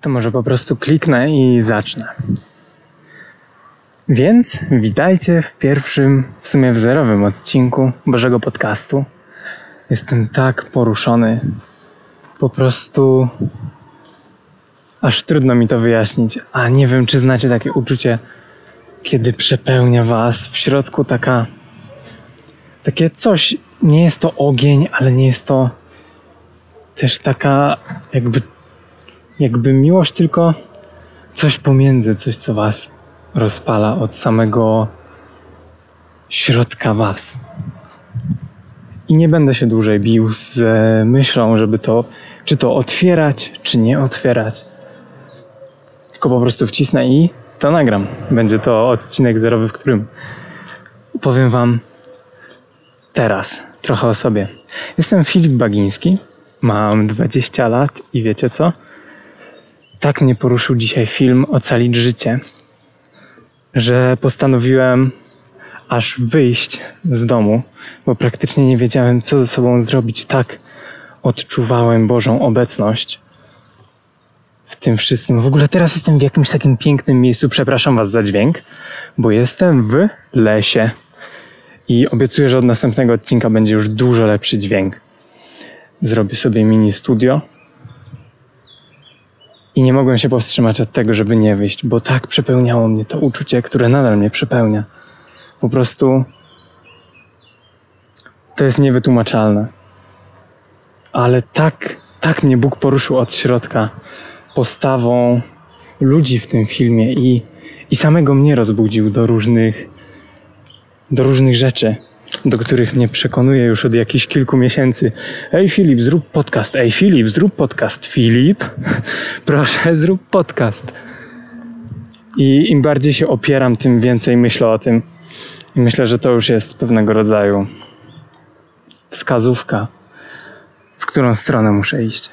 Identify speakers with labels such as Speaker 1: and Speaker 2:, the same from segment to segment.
Speaker 1: to może po prostu kliknę i zacznę. Więc witajcie w pierwszym, w sumie w zerowym odcinku Bożego Podcastu. Jestem tak poruszony. Po prostu aż trudno mi to wyjaśnić. A nie wiem, czy znacie takie uczucie, kiedy przepełnia was w środku taka takie coś. Nie jest to ogień, ale nie jest to też taka jakby jakby miłość tylko coś pomiędzy, coś co was rozpala od samego środka was. I nie będę się dłużej bił z myślą, żeby to, czy to otwierać, czy nie otwierać. Tylko po prostu wcisnę i to nagram. Będzie to odcinek zerowy, w którym powiem Wam teraz trochę o sobie. Jestem Filip Bagiński, mam 20 lat i wiecie co? Tak mnie poruszył dzisiaj film Ocalić życie, że postanowiłem aż wyjść z domu, bo praktycznie nie wiedziałem, co ze sobą zrobić. Tak odczuwałem Bożą obecność w tym wszystkim. W ogóle teraz jestem w jakimś takim pięknym miejscu. Przepraszam Was za dźwięk, bo jestem w lesie. I obiecuję, że od następnego odcinka będzie już dużo lepszy dźwięk. Zrobię sobie mini studio. I nie mogłem się powstrzymać od tego, żeby nie wyjść, bo tak przepełniało mnie to uczucie, które nadal mnie przepełnia. Po prostu to jest niewytłumaczalne. Ale tak, tak mnie Bóg poruszył od środka postawą ludzi w tym filmie i, i samego mnie rozbudził do różnych, do różnych rzeczy, do których mnie przekonuje już od jakichś kilku miesięcy. Ej Filip, zrób podcast. Ej Filip, zrób podcast. Filip, proszę, zrób podcast. I im bardziej się opieram, tym więcej myślę o tym. I myślę, że to już jest pewnego rodzaju wskazówka, w którą stronę muszę iść.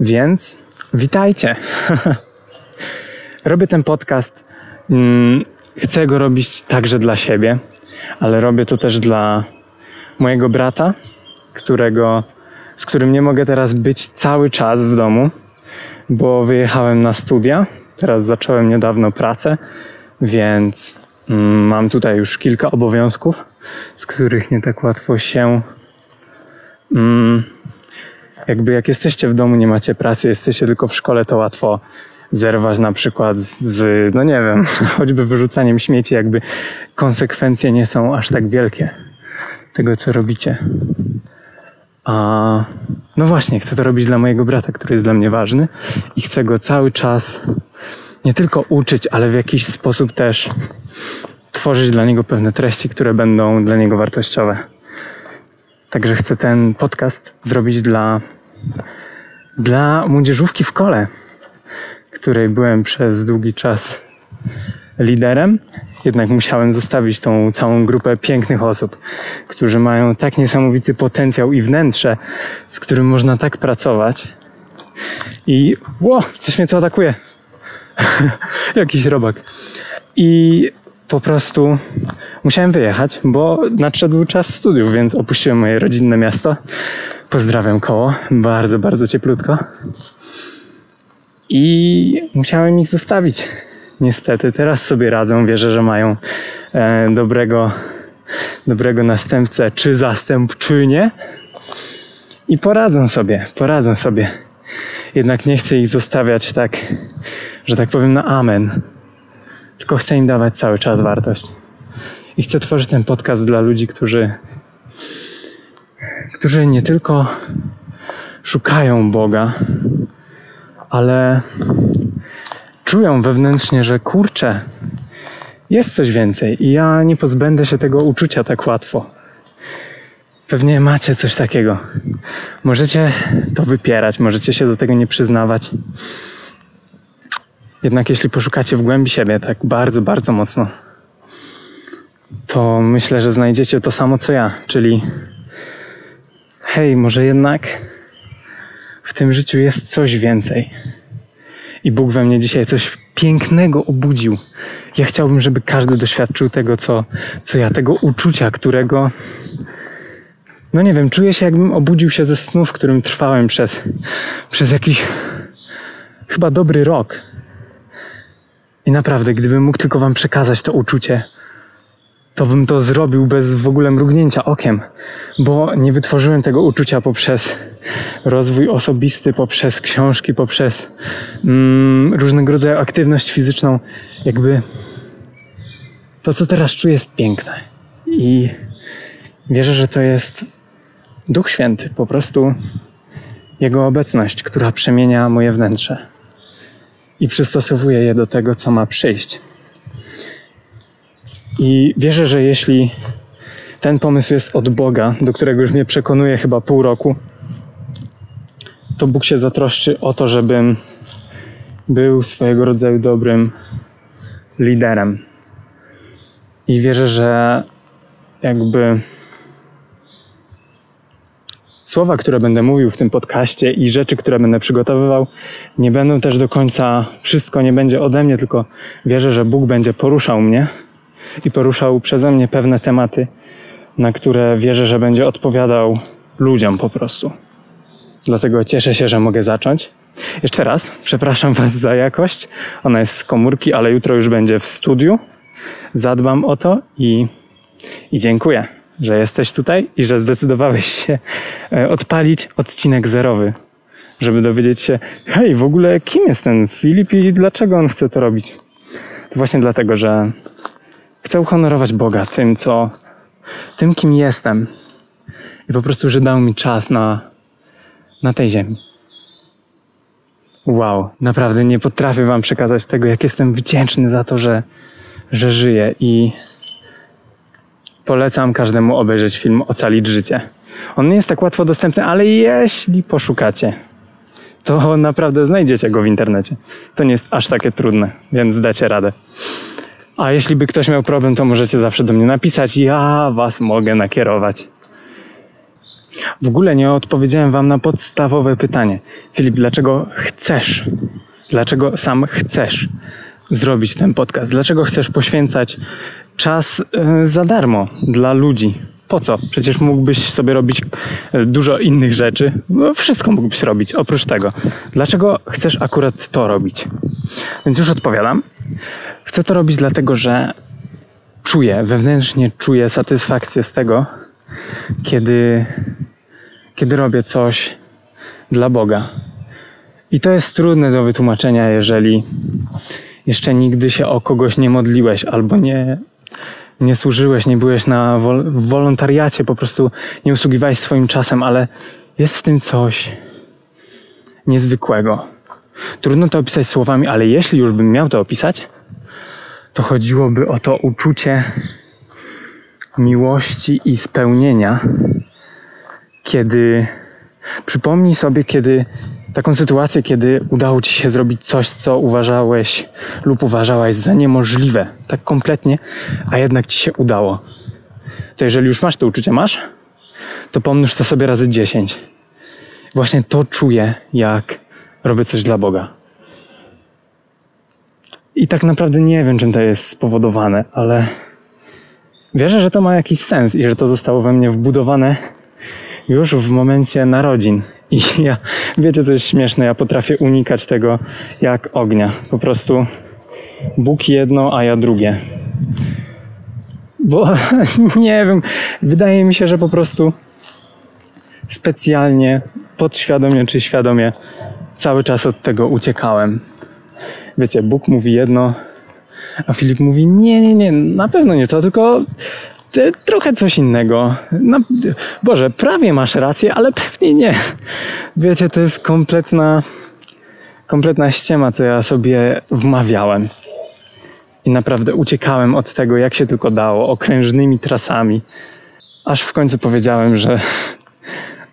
Speaker 1: Więc witajcie. robię ten podcast. Mm, chcę go robić także dla siebie, ale robię to też dla mojego brata, którego, z którym nie mogę teraz być cały czas w domu, bo wyjechałem na studia. Teraz zacząłem niedawno pracę, więc mm, mam tutaj już kilka obowiązków, z których nie tak łatwo się mm, jakby jak jesteście w domu, nie macie pracy, jesteście tylko w szkole, to łatwo zerwać na przykład z, no nie wiem, choćby wyrzucaniem śmieci, jakby konsekwencje nie są aż tak wielkie tego, co robicie. A no właśnie, chcę to robić dla mojego brata, który jest dla mnie ważny i chcę go cały czas nie tylko uczyć, ale w jakiś sposób też tworzyć dla niego pewne treści, które będą dla niego wartościowe. Także chcę ten podcast zrobić dla, dla młodzieżówki w kole, której byłem przez długi czas liderem. Jednak musiałem zostawić tą całą grupę pięknych osób, którzy mają tak niesamowity potencjał i wnętrze, z którym można tak pracować. I ło, coś mnie tu atakuje. Jakiś robak. I po prostu musiałem wyjechać, bo nadszedł czas studiów, więc opuściłem moje rodzinne miasto. Pozdrawiam koło, bardzo, bardzo cieplutko. I musiałem ich zostawić. Niestety, teraz sobie radzą. Wierzę, że mają e, dobrego, dobrego następcę, czy zastępczynię. I poradzą sobie, poradzą sobie. Jednak nie chcę ich zostawiać tak, że tak powiem, na amen tylko chcę im dawać cały czas wartość. I chcę tworzyć ten podcast dla ludzi, którzy, którzy nie tylko szukają Boga, ale czują wewnętrznie, że kurczę, jest coś więcej i ja nie pozbędę się tego uczucia tak łatwo. Pewnie macie coś takiego. Możecie to wypierać, możecie się do tego nie przyznawać. Jednak jeśli poszukacie w głębi siebie tak bardzo, bardzo mocno, to myślę, że znajdziecie to samo co ja, czyli hej, może jednak w tym życiu jest coś więcej. I Bóg we mnie dzisiaj coś pięknego obudził. Ja chciałbym, żeby każdy doświadczył tego, co, co ja, tego uczucia, którego, no nie wiem, czuję się, jakbym obudził się ze snu, w którym trwałem przez, przez jakiś chyba dobry rok. I naprawdę, gdybym mógł tylko Wam przekazać to uczucie, to bym to zrobił bez w ogóle mrugnięcia okiem, bo nie wytworzyłem tego uczucia poprzez rozwój osobisty, poprzez książki, poprzez mm, różnego rodzaju aktywność fizyczną. Jakby to, co teraz czuję, jest piękne. I wierzę, że to jest Duch Święty, po prostu Jego obecność, która przemienia moje wnętrze i przystosowuje je do tego, co ma przyjść. I wierzę, że jeśli ten pomysł jest od Boga, do którego już mnie przekonuje chyba pół roku, to Bóg się zatroszczy o to, żebym był swojego rodzaju dobrym liderem. I wierzę, że jakby słowa, które będę mówił w tym podcaście i rzeczy, które będę przygotowywał, nie będą też do końca, wszystko nie będzie ode mnie, tylko wierzę, że Bóg będzie poruszał mnie i poruszał przeze mnie pewne tematy, na które wierzę, że będzie odpowiadał ludziom po prostu. Dlatego cieszę się, że mogę zacząć. Jeszcze raz, przepraszam Was za jakość. Ona jest z komórki, ale jutro już będzie w studiu. Zadbam o to i, i dziękuję, że jesteś tutaj i że zdecydowałeś się e, odpalić odcinek zerowy, żeby dowiedzieć się, hej, w ogóle kim jest ten Filip i dlaczego on chce to robić. To właśnie dlatego, że Chcę uhonorować Boga tym, co, tym, kim jestem. I po prostu, że dał mi czas na, na tej ziemi. Wow, naprawdę nie potrafię Wam przekazać tego, jak jestem wdzięczny za to, że, że żyję i polecam każdemu obejrzeć film Ocalić życie. On nie jest tak łatwo dostępny, ale jeśli poszukacie, to naprawdę znajdziecie go w internecie. To nie jest aż takie trudne, więc dacie radę. A jeśli by ktoś miał problem, to możecie zawsze do mnie napisać. Ja was mogę nakierować. W ogóle nie odpowiedziałem wam na podstawowe pytanie. Filip, dlaczego chcesz? Dlaczego sam chcesz zrobić ten podcast? Dlaczego chcesz poświęcać czas e, za darmo dla ludzi? Po co? Przecież mógłbyś sobie robić e, dużo innych rzeczy. No, wszystko mógłbyś robić oprócz tego. Dlaczego chcesz akurat to robić? Więc już odpowiadam. Chcę to robić dlatego, że czuję, wewnętrznie czuję satysfakcję z tego, kiedy, kiedy robię coś dla Boga. I to jest trudne do wytłumaczenia, jeżeli jeszcze nigdy się o kogoś nie modliłeś albo nie, nie służyłeś, nie byłeś na wol w wolontariacie, po prostu nie usługiwałeś swoim czasem, ale jest w tym coś niezwykłego. Trudno to opisać słowami, ale jeśli już bym miał to opisać, to chodziłoby o to uczucie miłości i spełnienia, kiedy przypomnij sobie, kiedy taką sytuację, kiedy udało ci się zrobić coś, co uważałeś lub uważałaś za niemożliwe, tak kompletnie, a jednak ci się udało. To jeżeli już masz to uczucie, masz, to pomnóż to sobie razy 10. Właśnie to czuję, jak robię coś dla Boga. I tak naprawdę nie wiem, czym to jest spowodowane, ale wierzę, że to ma jakiś sens i że to zostało we mnie wbudowane już w momencie narodzin. I ja, wiecie, co jest śmieszne, ja potrafię unikać tego jak ognia. Po prostu Bóg jedno, a ja drugie. Bo nie wiem, wydaje mi się, że po prostu specjalnie, podświadomie czy świadomie cały czas od tego uciekałem wiecie, Bóg mówi jedno, a Filip mówi nie, nie, nie, na pewno nie to, tylko trochę coś innego. Boże, prawie masz rację, ale pewnie nie. Wiecie, to jest kompletna, kompletna ściema, co ja sobie wmawiałem. I naprawdę uciekałem od tego, jak się tylko dało, okrężnymi trasami. Aż w końcu powiedziałem, że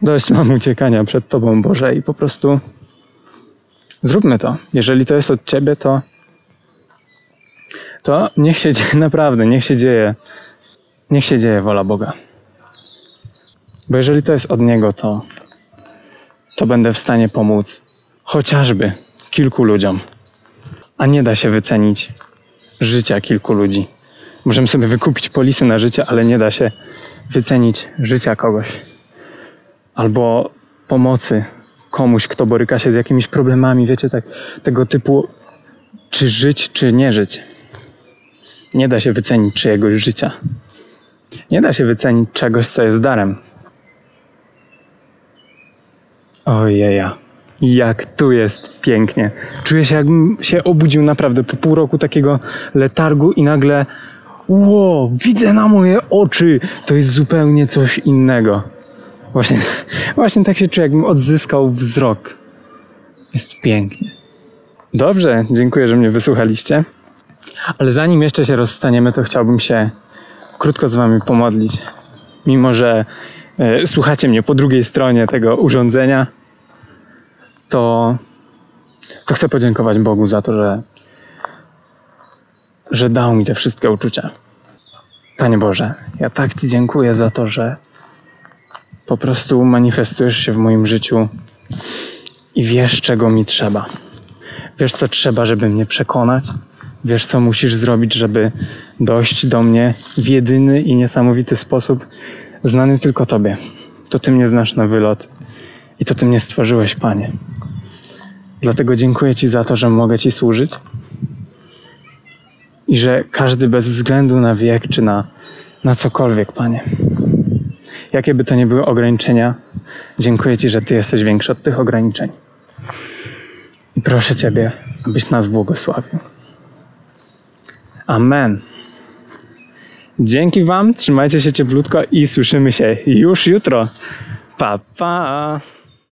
Speaker 1: dość mam uciekania przed Tobą, Boże, i po prostu Zróbmy to. Jeżeli to jest od ciebie, to, to niech się dzieje, naprawdę, niech się dzieje, niech się dzieje wola Boga. Bo jeżeli to jest od Niego, to, to będę w stanie pomóc chociażby kilku ludziom. A nie da się wycenić życia kilku ludzi. Możemy sobie wykupić polisy na życie, ale nie da się wycenić życia kogoś. Albo pomocy komuś, kto boryka się z jakimiś problemami, wiecie, tak, tego typu, czy żyć, czy nie żyć. Nie da się wycenić czyjegoś życia. Nie da się wycenić czegoś, co jest darem. Ojeja. Jak tu jest pięknie. Czuję się, jakbym się obudził naprawdę po pół roku takiego letargu i nagle Ło, widzę na moje oczy. To jest zupełnie coś innego. Właśnie, właśnie tak się czuję, jakbym odzyskał wzrok. Jest pięknie. Dobrze, dziękuję, że mnie wysłuchaliście. Ale zanim jeszcze się rozstaniemy, to chciałbym się krótko z Wami pomodlić. Mimo, że e, słuchacie mnie po drugiej stronie tego urządzenia, to, to chcę podziękować Bogu za to, że, że dał mi te wszystkie uczucia. Panie Boże, ja tak Ci dziękuję za to, że po prostu manifestujesz się w moim życiu i wiesz, czego mi trzeba. Wiesz, co trzeba, żeby mnie przekonać. Wiesz, co musisz zrobić, żeby dojść do mnie w jedyny i niesamowity sposób, znany tylko Tobie. To Ty mnie znasz na wylot i to Ty mnie stworzyłeś, Panie. Dlatego dziękuję Ci za to, że mogę Ci służyć i że każdy bez względu na wiek czy na, na cokolwiek, Panie. Jakie by to nie były ograniczenia, dziękuję Ci, że Ty jesteś większy od tych ograniczeń. I proszę Ciebie, abyś nas błogosławił. Amen. Dzięki Wam, trzymajcie się cieplutko i słyszymy się już jutro. Pa, pa.